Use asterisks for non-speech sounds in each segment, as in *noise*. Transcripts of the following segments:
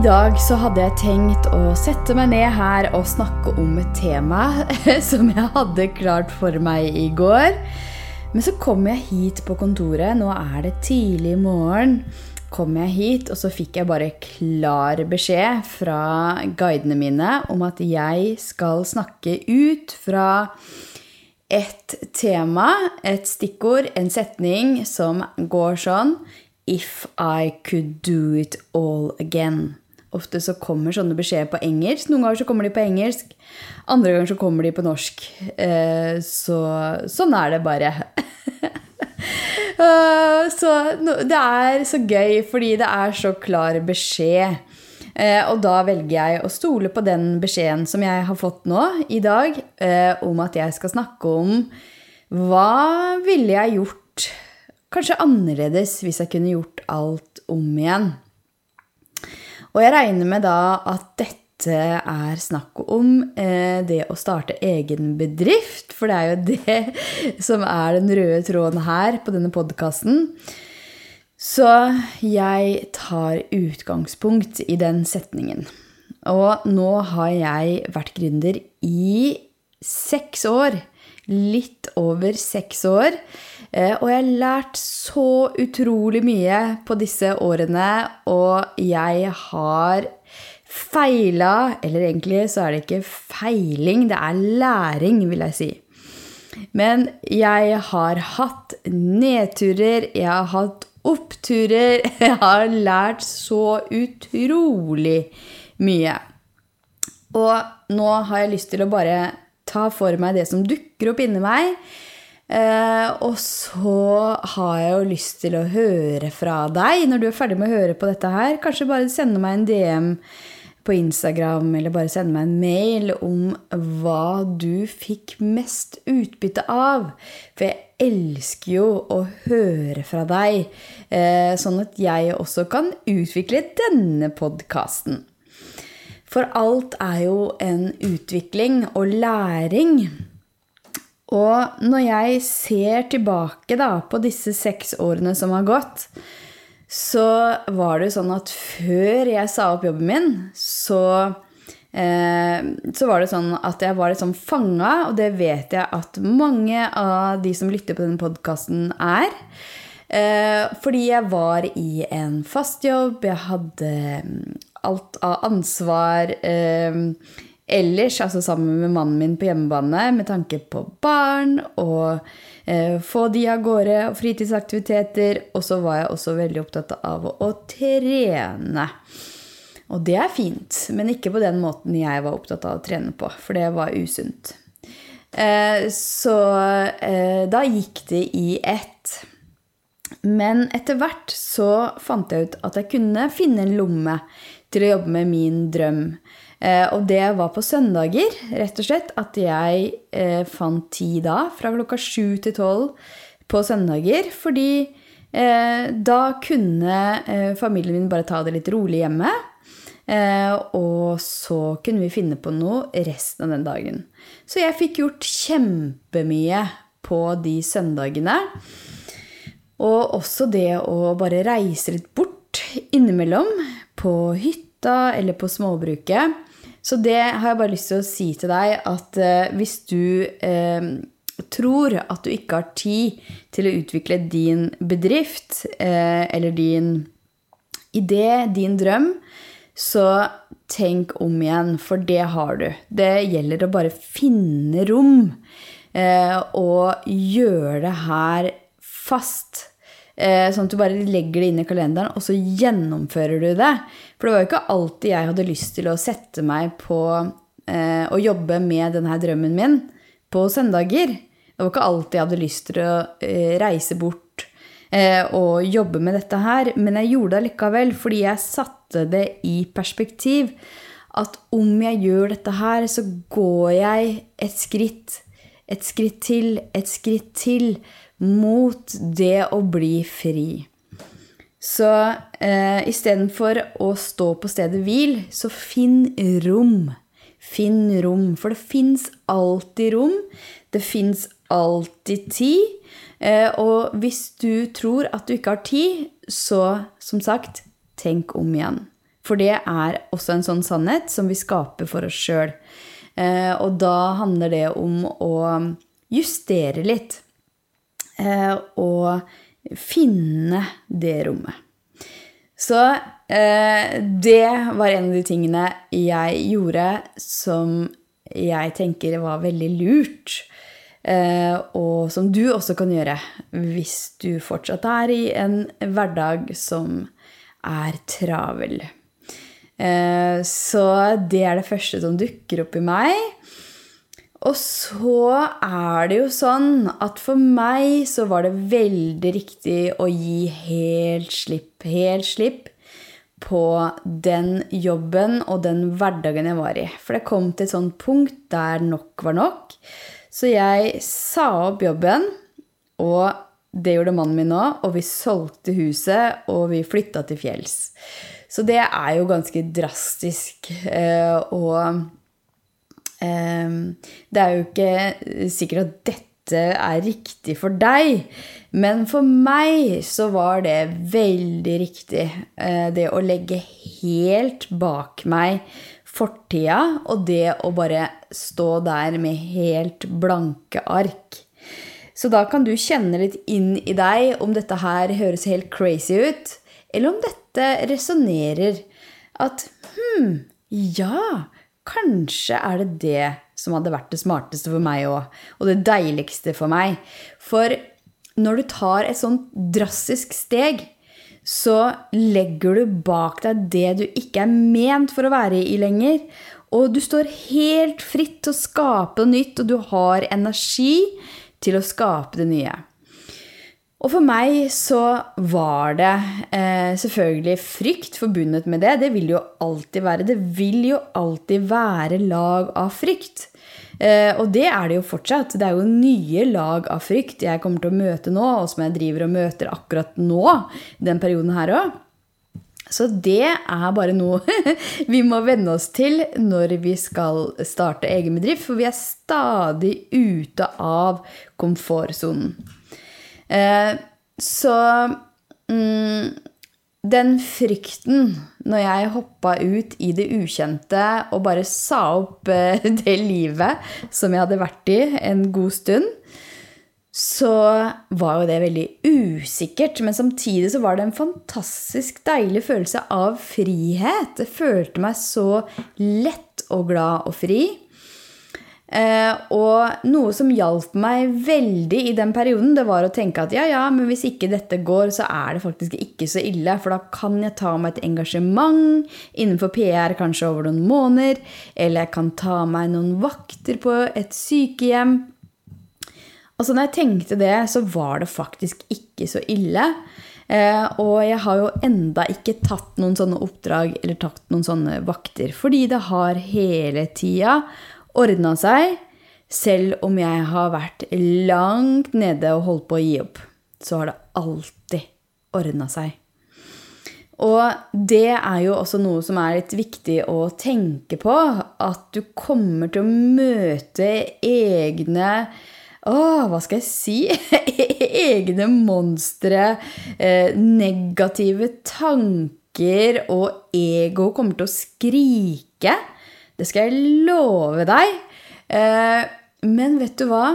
I dag så hadde jeg tenkt å sette meg ned her og snakke om et tema *laughs* som jeg hadde klart for meg i går. Men så kom jeg hit på kontoret, nå er det tidlig morgen. Kom jeg hit, og så fikk jeg bare klar beskjed fra guidene mine om at jeg skal snakke ut fra et tema, et stikkord, en setning som går sånn If I could do it all again. Ofte så kommer sånne beskjeder på engelsk. Noen ganger så kommer de på engelsk. Andre ganger så kommer de på norsk. Eh, så sånn er det bare. *laughs* Eh, så det er så gøy fordi det er så klar beskjed. Eh, og da velger jeg å stole på den beskjeden som jeg har fått nå i dag, om at jeg skal snakke om hva ville jeg gjort kanskje annerledes hvis jeg kunne gjort alt om igjen. Og jeg regner med da at dette er snakk om eh, det å starte egen bedrift, for det er jo det *laughs* som er den røde tråden her på denne podkasten. Så jeg tar utgangspunkt i den setningen. Og nå har jeg vært gründer i seks år. Litt over seks år. Eh, og jeg har lært så utrolig mye på disse årene, og jeg har feila Eller egentlig så er det ikke feiling, det er læring, vil jeg si. Men jeg har hatt nedturer, jeg har hatt oppturer. *laughs* Jeg har lært så utrolig mye. Og nå har jeg lyst til å bare ta for meg det som dukker opp inni meg. Eh, og så har jeg jo lyst til å høre fra deg når du er ferdig med å høre på dette her. Kanskje bare sende meg en DM på Instagram eller bare sende meg en mail om hva du fikk mest utbytte av. For jeg elsker jo å høre fra deg, eh, sånn at jeg også kan utvikle denne podkasten. For alt er jo en utvikling og læring. Og når jeg ser tilbake da, på disse seks årene som har gått, så var det jo sånn at før jeg sa opp jobben min, så, eh, så var det sånn at jeg var litt sånn fanga, og det vet jeg at mange av de som lytter på denne podkasten, er. Eh, fordi jeg var i en fast jobb, jeg hadde mm, alt av ansvar. Eh, ellers, altså sammen med mannen min på hjemmebane, med tanke på barn og eh, få de av gårde og fritidsaktiviteter. Og så var jeg også veldig opptatt av å, å trene. Og det er fint, men ikke på den måten jeg var opptatt av å trene på, for det var usunt. Eh, så eh, da gikk det i ett. Men etter hvert så fant jeg ut at jeg kunne finne en lomme til å jobbe med min drøm. Eh, og det var på søndager, rett og slett, at jeg eh, fant tid da, fra klokka sju til tolv på søndager. Fordi eh, da kunne familien min bare ta det litt rolig hjemme. Og så kunne vi finne på noe resten av den dagen. Så jeg fikk gjort kjempemye på de søndagene. Og også det å bare reise litt bort innimellom, på hytta eller på småbruket. Så det har jeg bare lyst til å si til deg at eh, hvis du eh, tror at du ikke har tid til å utvikle din bedrift eh, eller din idé, din drøm, så tenk om igjen, for det har du. Det gjelder å bare finne rom og gjøre det her fast. Eh, sånn at du bare legger det inn i kalenderen, og så gjennomfører du det. For det var jo ikke alltid jeg hadde lyst til å sette meg på eh, å jobbe med denne drømmen min på søndager. Det var ikke alltid jeg hadde lyst til å eh, reise bort og jobbe med dette her, men jeg gjorde det likevel fordi jeg satte det i perspektiv. At om jeg gjør dette her, så går jeg et skritt, et skritt til, et skritt til mot det å bli fri. Så eh, istedenfor å stå på stedet hvil, så finn rom. Finn rom. For det fins alltid rom. Det fins alltid tid. Eh, og hvis du tror at du ikke har tid, så som sagt, tenk om igjen. For det er også en sånn sannhet som vi skaper for oss sjøl. Eh, og da handler det om å justere litt. Eh, og finne det rommet. Så eh, det var en av de tingene jeg gjorde som jeg tenker var veldig lurt. Eh, og som du også kan gjøre hvis du fortsatt er i en hverdag som er travel. Eh, så det er det første som dukker opp i meg. Og så er det jo sånn at for meg så var det veldig riktig å gi helt slipp, helt slipp på den jobben og den hverdagen jeg var i. For det kom til et sånt punkt der nok var nok. Så jeg sa opp jobben, og det gjorde mannen min òg. og vi solgte huset, og vi flytta til fjells. Så det er jo ganske drastisk. Eh, og Ehm, det er jo ikke sikkert at dette er riktig for deg, men for meg så var det veldig riktig. Eh, det å legge helt bak meg fortida, og det å bare stå der med helt blanke ark. Så da kan du kjenne litt inn i deg om dette her høres helt crazy ut, eller om dette resonnerer. At hm, ja, Kanskje er det det som hadde vært det smarteste for meg òg, og det deiligste for meg. For når du tar et sånt drastisk steg, så legger du bak deg det du ikke er ment for å være i lenger. Og du står helt fritt til å skape nytt, og du har energi til å skape det nye. Og for meg så var det eh, selvfølgelig frykt forbundet med det. Det vil jo alltid være. Det vil jo alltid være lag av frykt. Eh, og det er det jo fortsatt. Det er jo nye lag av frykt jeg kommer til å møte nå, og som jeg driver og møter akkurat nå, den perioden her òg. Så det er bare noe *laughs* vi må venne oss til når vi skal starte egen bedrift, for vi er stadig ute av komfortsonen. Eh, så mm, den frykten når jeg hoppa ut i det ukjente og bare sa opp eh, *laughs* det livet som jeg hadde vært i en god stund, så var jo det veldig usikkert. Men samtidig så var det en fantastisk deilig følelse av frihet. Jeg følte meg så lett og glad og fri. Eh, og noe som hjalp meg veldig i den perioden, det var å tenke at ja, ja, men hvis ikke dette går, så er det faktisk ikke så ille. For da kan jeg ta meg et engasjement innenfor PR kanskje over noen måneder. Eller jeg kan ta meg noen vakter på et sykehjem. Altså når jeg tenkte det, så var det faktisk ikke så ille. Eh, og jeg har jo enda ikke tatt noen sånne oppdrag eller tatt noen sånne vakter. Fordi det har hele tida ordna seg, selv om jeg har vært langt nede og holdt på å gi opp. Så har det alltid ordna seg. Og det er jo også noe som er litt viktig å tenke på. At du kommer til å møte egne Å, hva skal jeg si? *laughs* egne monstre. Eh, negative tanker og ego kommer til å skrike. Det skal jeg love deg. Eh, men vet du hva?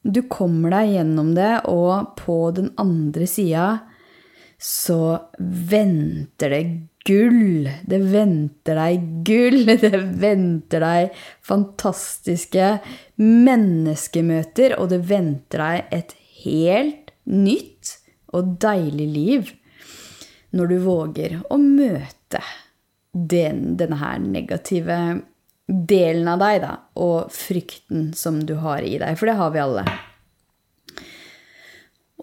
Du kommer deg gjennom det, og på den andre sida så venter det gull. Det venter deg gull. *laughs* Det venter deg fantastiske menneskemøter, og det venter deg et helt nytt og deilig liv når du våger å møte den, denne her negative delen av deg, da, og frykten som du har i deg. For det har vi alle.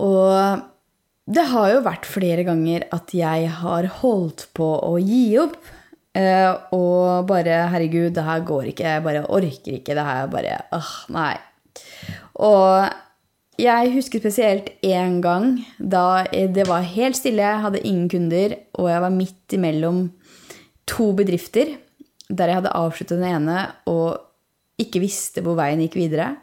Og det har jo vært flere ganger at jeg har holdt på å gi opp. Eh, og bare 'Herregud, det her går ikke. Jeg bare orker ikke. Det her bare åh, nei'. Og jeg husker spesielt én gang da det var helt stille, jeg hadde ingen kunder, og jeg var midt imellom to bedrifter der jeg hadde avsluttet den ene og ikke visste hvor veien gikk videre.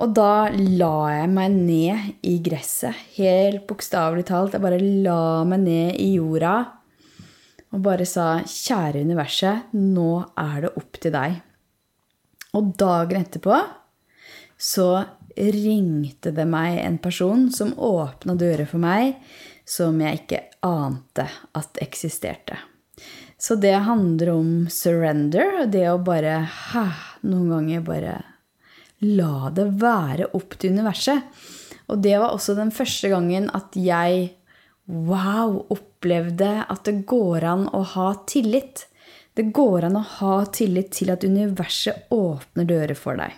Og da la jeg meg ned i gresset, helt bokstavelig talt. Jeg bare la meg ned i jorda. og bare sa 'Kjære universet, nå er det opp til deg'. Og dagen etterpå så ringte det meg en person som åpna dører for meg som jeg ikke ante at eksisterte. Så det handler om surrender, det å bare ha, noen ganger bare la det være opp til universet. Og det var også den første gangen at jeg wow, opplevde at det går an å ha tillit. Det går an å ha tillit til at universet åpner dører for deg.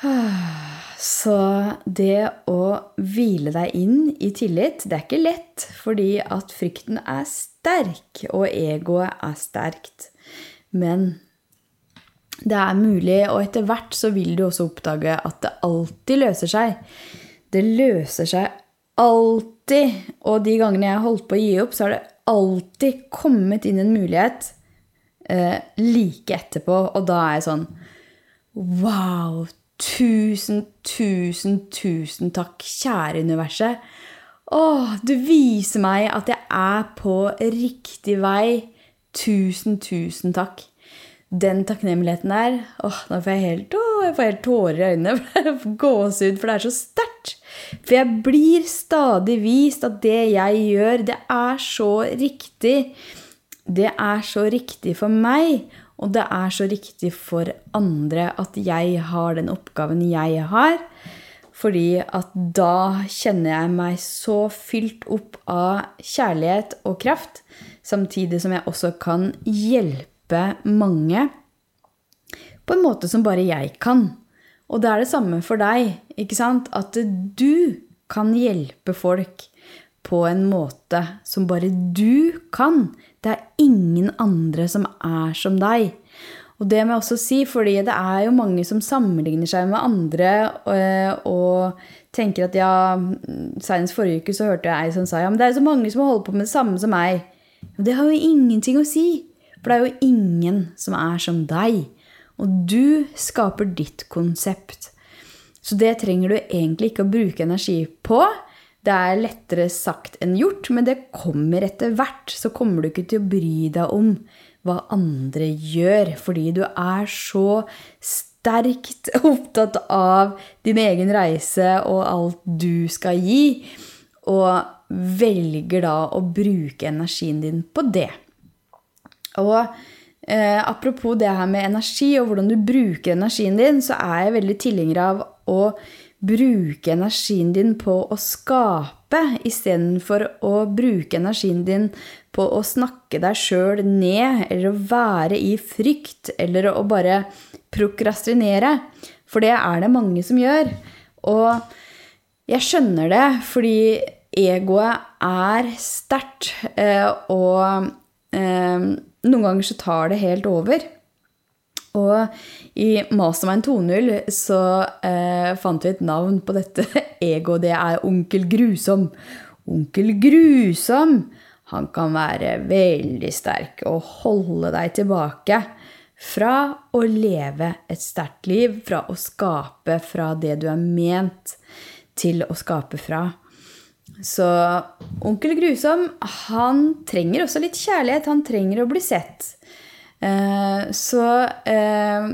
*sighs* Så det å hvile deg inn i tillit, det er ikke lett, fordi at frykten er sterk, og egoet er sterkt. Men det er mulig, og etter hvert så vil du også oppdage at det alltid løser seg. Det løser seg alltid. Og de gangene jeg har holdt på å gi opp, så har det alltid kommet inn en mulighet eh, like etterpå. Og da er jeg sånn Wow! Tusen, tusen, tusen takk, kjære universet. Å, du viser meg at jeg er på riktig vei. Tusen, tusen takk. Den takknemligheten der åh, Nå får jeg helt, åh, jeg får helt tårer i øynene. *laughs* Gåsehud, for det er så sterkt. For jeg blir stadig vist at det jeg gjør, det er så riktig. Det er så riktig for meg. Og det er så riktig for andre at jeg har den oppgaven jeg har. Fordi at da kjenner jeg meg så fylt opp av kjærlighet og kraft, samtidig som jeg også kan hjelpe mange på en måte som bare jeg kan. Og det er det samme for deg, ikke sant? At du kan hjelpe folk på en måte som bare du kan. Det er ingen andre som er som deg. Og det må jeg også si, fordi det er jo mange som sammenligner seg med andre og, og tenker at ja Senest forrige uke så hørte jeg ei som sa ja, men det er jo så mange som holder på med det samme som meg. Og det har jo ingenting å si. For det er jo ingen som er som deg. Og du skaper ditt konsept. Så det trenger du egentlig ikke å bruke energi på. Det er lettere sagt enn gjort, men det kommer etter hvert. Så kommer du ikke til å bry deg om hva andre gjør, fordi du er så sterkt *laughs* opptatt av din egen reise og alt du skal gi, og velger da å bruke energien din på det. Og eh, apropos det her med energi og hvordan du bruker energien din, så er jeg veldig tilhenger av å bruke energien din på å skape istedenfor å bruke energien din på å snakke deg sjøl ned, eller å være i frykt, eller å bare prokrastinere. For det er det mange som gjør. Og jeg skjønner det, fordi egoet er sterkt, eh, og eh, noen ganger så tar det helt over. Og i Mastermind 2.0 så eh, fant vi et navn på dette *laughs* ego. Det er Onkel Grusom. Onkel Grusom! Han kan være veldig sterk og holde deg tilbake fra å leve et sterkt liv, fra å skape fra det du er ment til å skape fra. Så onkel Grusom, han trenger også litt kjærlighet. Han trenger å bli sett. Eh, så eh,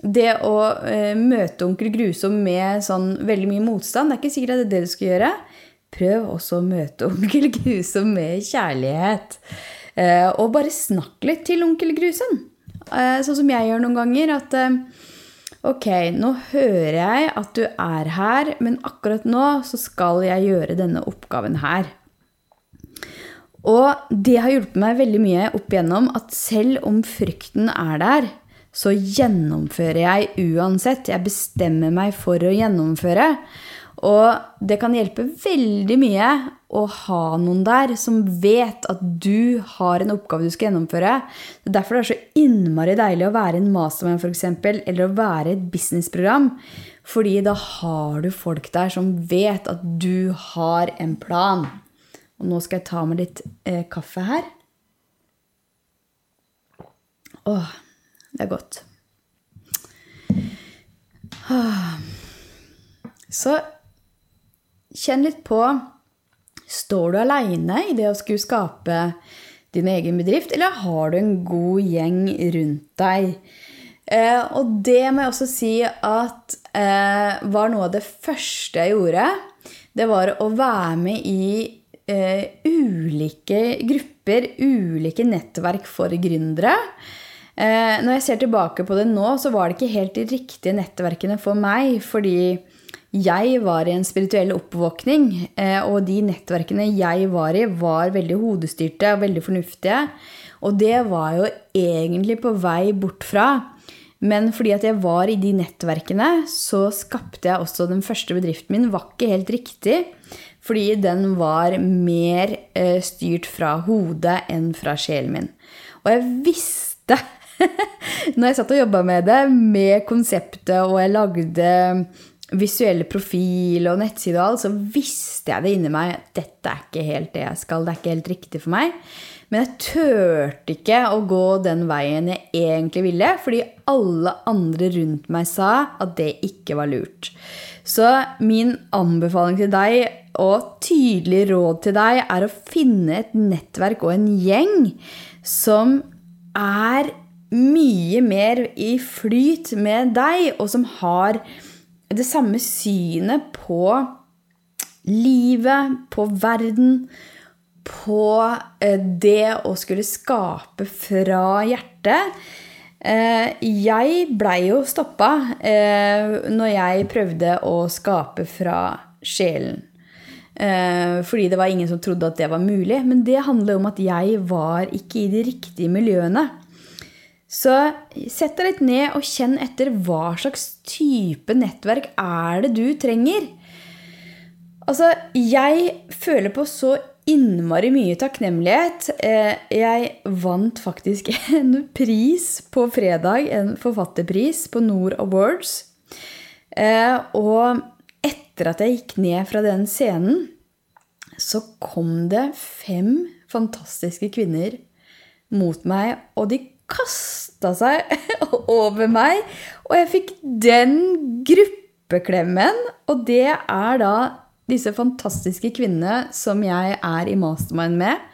det å eh, møte onkel Grusom med sånn veldig mye motstand, det er ikke sikkert at det er det du skal gjøre. Prøv også å møte *laughs* onkel Grusom med kjærlighet. Og bare snakk litt til onkel Grusom. Sånn som jeg gjør noen ganger. At ok, nå hører jeg at du er her, men akkurat nå så skal jeg gjøre denne oppgaven her. Og det har hjulpet meg veldig mye opp igjennom at selv om frykten er der, så gjennomfører jeg uansett. Jeg bestemmer meg for å gjennomføre. Og det kan hjelpe veldig mye å ha noen der som vet at du har en oppgave du skal gjennomføre. Det er derfor det er så innmari deilig å være en masterman f.eks., eller å være et businessprogram. Fordi da har du folk der som vet at du har en plan. Og nå skal jeg ta med litt eh, kaffe her. Åh, det er godt. Så kjenn litt på Står du aleine i det å skulle skape din egen bedrift, eller har du en god gjeng rundt deg? Eh, og det må jeg også si at eh, var noe av det første jeg gjorde. Det var å være med i eh, ulike grupper, ulike nettverk for gründere. Eh, når jeg ser tilbake på det nå, så var det ikke helt de riktige nettverkene for meg. Fordi jeg var i en spirituell oppvåkning, eh, og de nettverkene jeg var i, var veldig hodestyrte og veldig fornuftige. Og det var jo egentlig på vei bort fra. Men fordi at jeg var i de nettverkene, så skapte jeg også den første bedriften min. Var ikke helt riktig, fordi den var mer eh, styrt fra hodet enn fra sjelen min. Og jeg visste, *laughs* når jeg satt og jobba med det, med konseptet, og jeg lagde visuelle profil og nettside og alt, så visste jeg det inni meg at dette er ikke helt det jeg skal, det er ikke helt riktig for meg. Men jeg turte ikke å gå den veien jeg egentlig ville, fordi alle andre rundt meg sa at det ikke var lurt. Så min anbefaling til deg, og tydelig råd til deg, er å finne et nettverk og en gjeng som er mye mer i flyt med deg, og som har det samme synet på livet, på verden, på eh, det å skulle skape fra hjertet. Eh, jeg blei jo stoppa eh, når jeg prøvde å skape fra sjelen. Fordi det var ingen som trodde at det var mulig. Men det handler om at jeg var ikke i de riktige miljøene. Så sett deg litt ned og kjenn etter hva slags type nettverk er det du trenger. Altså, jeg føler på så innmari mye takknemlighet. Eh, jeg vant faktisk *laughs* en pris på fredag, en forfatterpris på Nord Awards. Eh, og etter at jeg gikk ned fra den scenen, så kom det fem fantastiske kvinner mot meg, og de kasta seg *laughs* over meg, og jeg fikk den gruppeklemmen. Og det er da disse fantastiske kvinnene som jeg er i mastermind med.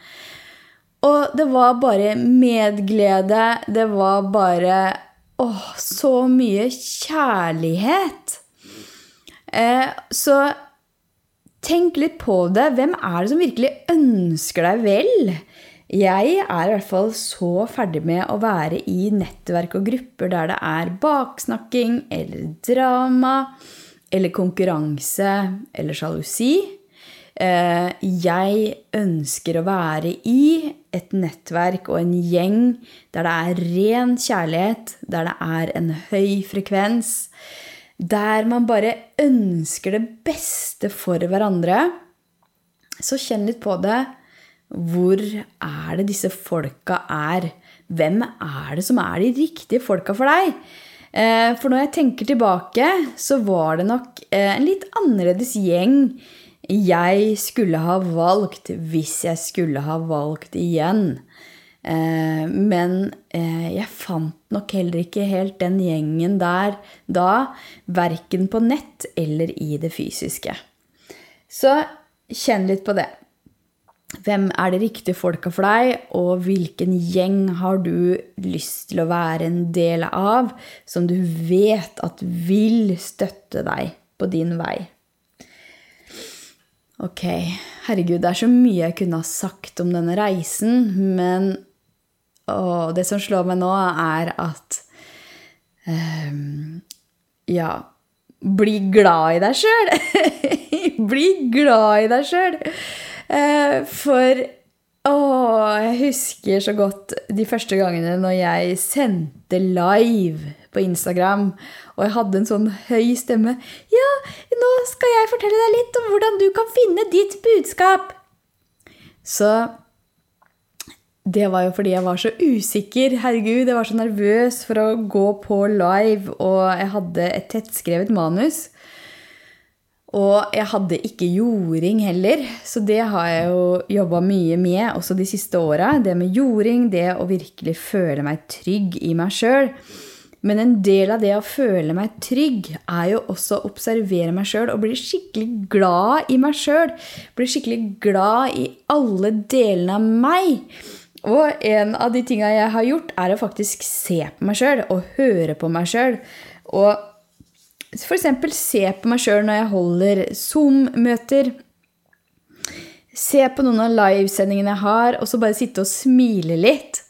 Og det var bare medglede. Det var bare åh, så mye kjærlighet. Eh, så tenk litt på det. Hvem er det som virkelig ønsker deg vel? Jeg er i hvert fall så ferdig med å være i nettverk og grupper der det er baksnakking eller drama eller konkurranse eller sjalusi. Eh, jeg ønsker å være i et nettverk og en gjeng der det er ren kjærlighet, der det er en høy frekvens, der man bare ønsker det beste for hverandre. Så kjenn litt på det. Hvor er det disse folka er? Hvem er det som er de riktige folka for deg? Eh, for når jeg tenker tilbake, så var det nok eh, en litt annerledes gjeng jeg skulle ha valgt hvis jeg skulle ha valgt igjen. Eh, men jeg fant nok heller ikke helt den gjengen der da, verken på nett eller i det fysiske. Så kjenn litt på det. Hvem er de riktige folka for deg, og hvilken gjeng har du lyst til å være en del av, som du vet at vil støtte deg på din vei? Ok, herregud, det er så mye jeg kunne ha sagt om denne reisen, men å, det som slår meg nå, er at um, Ja, bli glad i deg sjøl! *laughs* bli glad i deg sjøl! Eh, for å, jeg husker så godt de første gangene når jeg sendte live på Instagram, og jeg hadde en sånn høy stemme. Ja, nå skal jeg fortelle deg litt om hvordan du kan finne ditt budskap. Så det var jo fordi jeg var så usikker. Herregud, jeg var så nervøs for å gå på live, og jeg hadde et tettskrevet manus. Og jeg hadde ikke jording heller, så det har jeg jo jobba mye med også de siste åra. Det med jording, det å virkelig føle meg trygg i meg sjøl. Men en del av det å føle meg trygg, er jo også å observere meg sjøl og bli skikkelig glad i meg sjøl. Bli skikkelig glad i alle delene av meg. Og en av de tinga jeg har gjort, er å faktisk se på meg sjøl og høre på meg sjøl. Og f.eks. se på meg sjøl når jeg holder Zoom-møter. Se på noen av livesendingene jeg har, og så bare sitte og smile litt.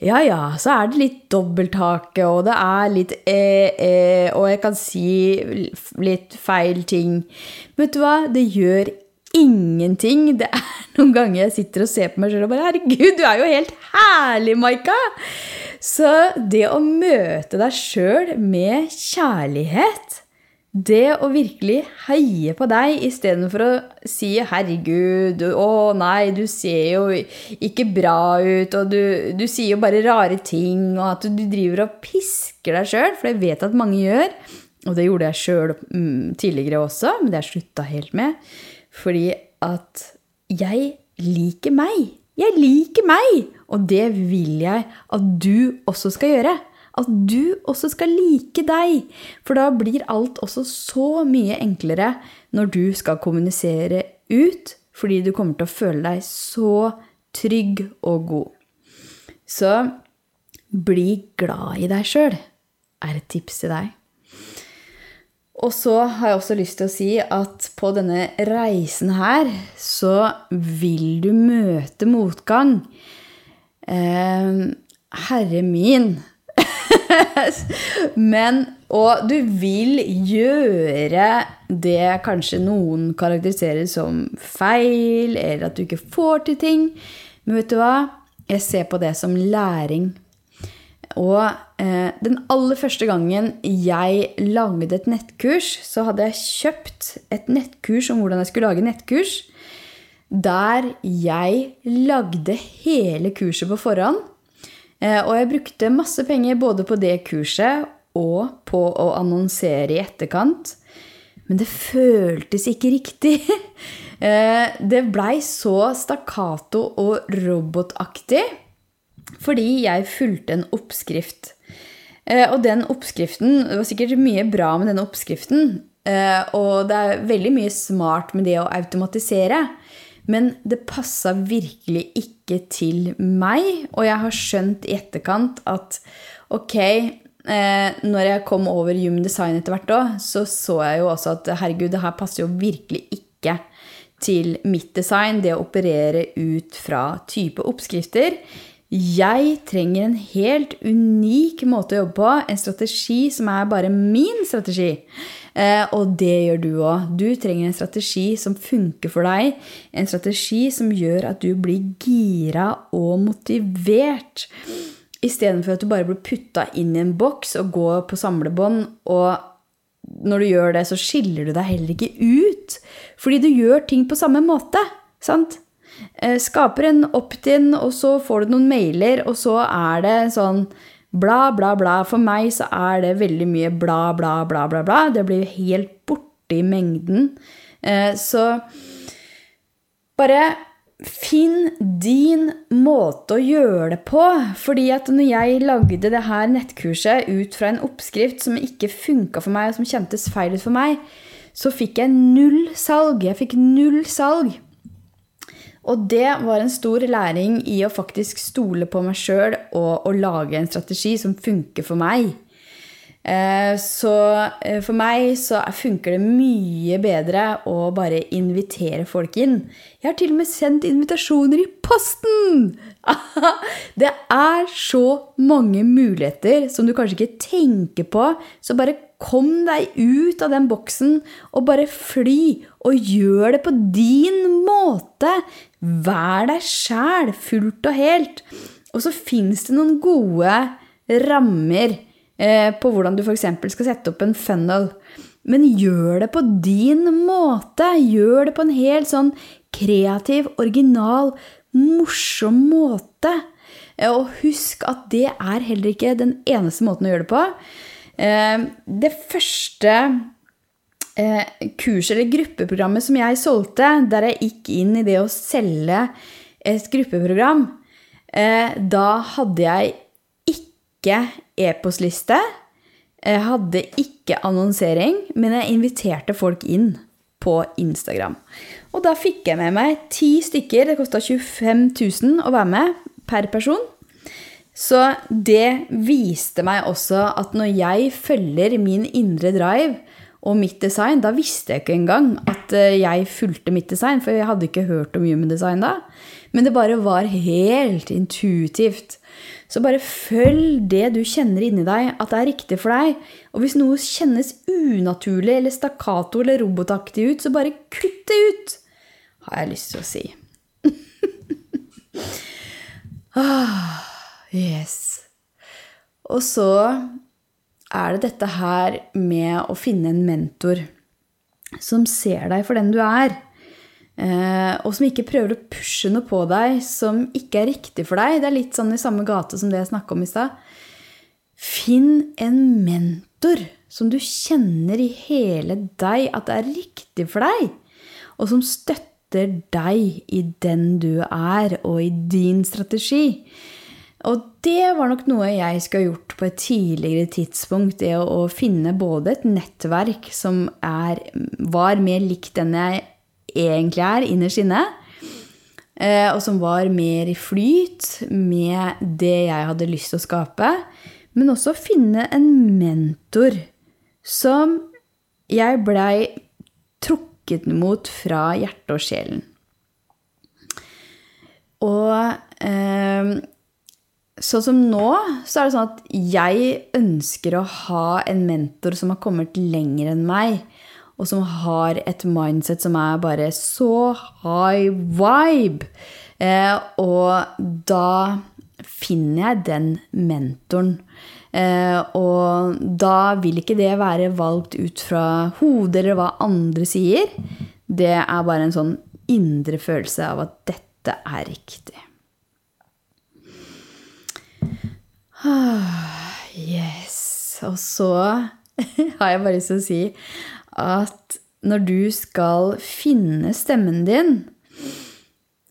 Ja, ja, så er det litt dobbelthake, og det er litt eh, eh, og jeg kan si litt feil ting. Vet du hva? Det gjør ingenting. Det er *laughs* noen ganger jeg sitter og ser på meg sjøl og bare Herregud, du er jo helt herlig, Maika! Så det å møte deg sjøl med kjærlighet det å virkelig heie på deg istedenfor å si 'herregud', 'å nei, du ser jo ikke bra ut', og du, du sier jo bare rare ting, og at du driver og pisker deg sjøl, for det vet jeg at mange gjør. Og det gjorde jeg sjøl mm, tidligere også, men det har jeg slutta helt med. Fordi at jeg liker meg. Jeg liker meg! Og det vil jeg at du også skal gjøre at du også skal like deg. For da blir alt også så mye enklere når du skal kommunisere ut, fordi du kommer til å føle deg så trygg og god. Så bli glad i deg sjøl, er et tips til deg. Og så har jeg også lyst til å si at på denne reisen her så vil du møte motgang. Eh, herre min, *laughs* Men Og du vil gjøre det kanskje noen karakteriserer som feil, eller at du ikke får til ting. Men vet du hva? Jeg ser på det som læring. Og eh, den aller første gangen jeg lagde et nettkurs, så hadde jeg kjøpt et nettkurs om hvordan jeg skulle lage nettkurs. Der jeg lagde hele kurset på forhånd. Eh, og jeg brukte masse penger både på det kurset og på å annonsere i etterkant. Men det føltes ikke riktig. *laughs* Eh, det blei så stakkato og robotaktig fordi jeg fulgte en oppskrift. Eh, og den oppskriften Det var sikkert mye bra med denne oppskriften. Og det er veldig mye smart med det å automatisere. Men det passa virkelig ikke til meg, og jeg har skjønt i etterkant at ok eh, Når jeg kom over Human Design etter hvert òg, så så jeg jo også at herregud, det her passer jo virkelig ikke til mitt design, det å operere ut fra type oppskrifter. Jeg trenger en helt unik måte å jobbe på, en strategi som er bare min strategi. Eh, og det gjør du òg. Du trenger en strategi som funker for deg. En strategi som gjør at du blir gira og motivert. Istedenfor at du bare blir putta inn i en boks og går på samlebånd. Og når du gjør det, så skiller du deg heller ikke ut. Fordi du gjør ting på samme måte. Sant? Eh, skaper en opt-in, og så får du noen mailer, og så er det sånn Bla, bla, bla. For meg så er det veldig mye bla, bla, bla, bla. bla. Det blir helt borte i mengden. Eh, så bare finn din måte å gjøre det på. Fordi at når jeg lagde det her nettkurset ut fra en oppskrift som ikke funka for meg, og som kjentes feil ut for meg, så fikk jeg null salg. Jeg fikk null salg. Og det var en stor læring i å faktisk stole på meg sjøl og å lage en strategi som funker for meg. Eh, så eh, for meg så funker det mye bedre å bare invitere folk inn. Jeg har til og med sendt invitasjoner i posten! *laughs* Det er så mange muligheter som du kanskje ikke tenker på. Så bare kom deg ut av den boksen og bare fly. Og gjør det på din måte. Vær deg sjæl fullt og helt. Og så fins det noen gode rammer eh, på hvordan du f.eks. skal sette opp en funnel. Men gjør det på din måte. Gjør det på en helt sånn kreativ, original, morsom måte. Eh, og husk at det er heller ikke den eneste måten å gjøre det på. Eh, det første eh, kurset eller gruppeprogrammet som jeg solgte, der jeg gikk inn i det å selge et gruppeprogram, eh, da hadde jeg ikke e-postliste. Jeg hadde ikke annonsering, men jeg inviterte folk inn på Instagram. Og da fikk jeg med meg ti stykker. Det kosta 25 000 å være med per person. Så det viste meg også at når jeg følger min indre drive og mitt design, da visste jeg ikke engang at eh, jeg fulgte mitt design, for jeg hadde ikke hørt om human design da. Men det bare var helt intuitivt. Så bare følg det du kjenner inni deg at det er riktig for deg. Og hvis noe kjennes unaturlig eller stakkato eller robotaktig ut, så bare kutt det ut, har jeg lyst til å si. *laughs* ah, yes. Og så er det dette her med å finne en mentor som ser deg for den du er. Eh, og som ikke prøver å pushe noe på deg som ikke er riktig for deg. Det er litt sånn i samme gate som det jeg snakka om i stad. Finn en mentor som du kjenner i hele deg at det er riktig for deg, og som støtter deg i den du er, og i din strategi. Og det var nok noe jeg skulle ha gjort på et tidligere tidspunkt. Det å, finne både et nettverk som er, var mer likt den jeg egentlig er innerst inne. Eh, og som var mer i flyt med det jeg hadde lyst til å skape. Men også finne en mentor som jeg blei trukket mot fra hjertet og sjelen. Og eh, sånn som nå, så er det sånn at jeg ønsker å ha en mentor som har kommet lenger enn meg og som har et mindset som er bare så high vibe. Eh, og da finner jeg den mentoren. Eh, og da vil ikke det være valgt ut fra hodet eller hva andre sier. Det er bare en sånn indre følelse av at dette er riktig. Ah, *sighs* yes. Og så *laughs* har jeg bare lyst til å si at når du skal finne stemmen din,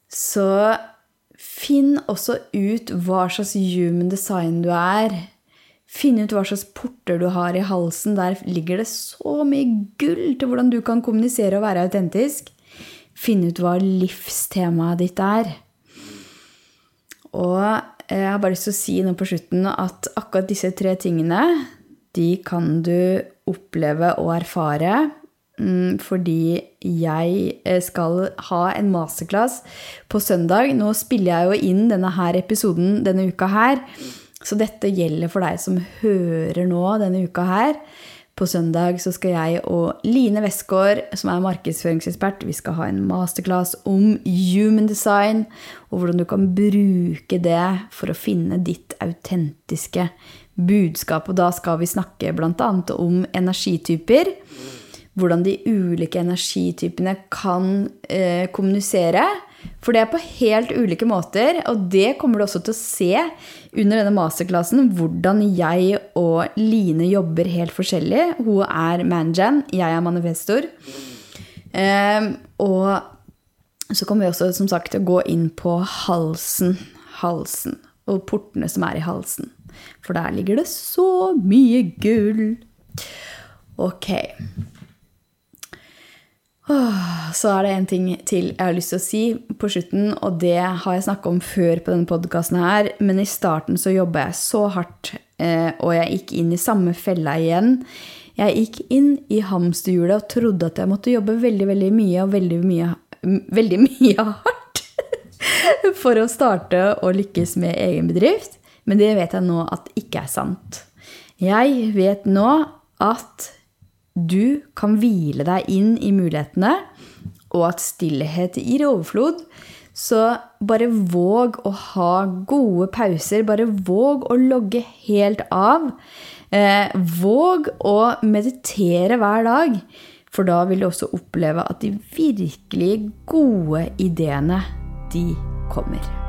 så finn også ut hva slags human design du er. Finn ut hva slags porter du har i halsen. Der ligger det så mye gull til hvordan du kan kommunisere og være autentisk. Finn ut hva livstemaet ditt er. Og jeg har bare lyst til å si nå på slutten at akkurat disse tre tingene de kan du oppleve og erfare mm, fordi jeg eh, skal ha en masterclass på søndag. Nå spiller jeg jo inn denne her episoden denne uka her, så dette gjelder for deg som hører nå denne uka her. På søndag så skal jeg og Line Westgård, som er markedsføringsekspert, vi skal ha en masterclass om human design, og hvordan du kan bruke det for å finne ditt autentiske budskap. Og da skal vi snakke bl.a. om energityper. Hvordan de ulike energitypene kan eh, kommunisere. For det er på helt ulike måter, og det kommer du også til å se under denne masterklassen. Hvordan jeg og Line jobber helt forskjellig. Hun er manjan, jeg er manifestor. Eh, og så kommer vi også som sagt til å gå inn på halsen. Halsen. Og portene som er i halsen. For der ligger det så mye gull. Ok. Så er det en ting til jeg har lyst til å si på slutten, og det har jeg snakka om før på denne podkasten her, men i starten så jobba jeg så hardt, eh, og jeg gikk inn i samme fella igjen. Jeg gikk inn i hamsterhjulet og trodde at jeg måtte jobbe veldig, veldig mye og veldig mye, veldig *laughs* mye hardt for å starte og lykkes med egen bedrift. Men det vet jeg nå at ikke er sant. Jeg vet nå at du kan hvile deg inn i mulighetene, og at stillhet gir overflod. Så bare våg å ha gode pauser. Bare våg å logge helt av. Eh, våg å meditere hver dag. For da vil du også oppleve at de virkelig gode ideene, de kommer.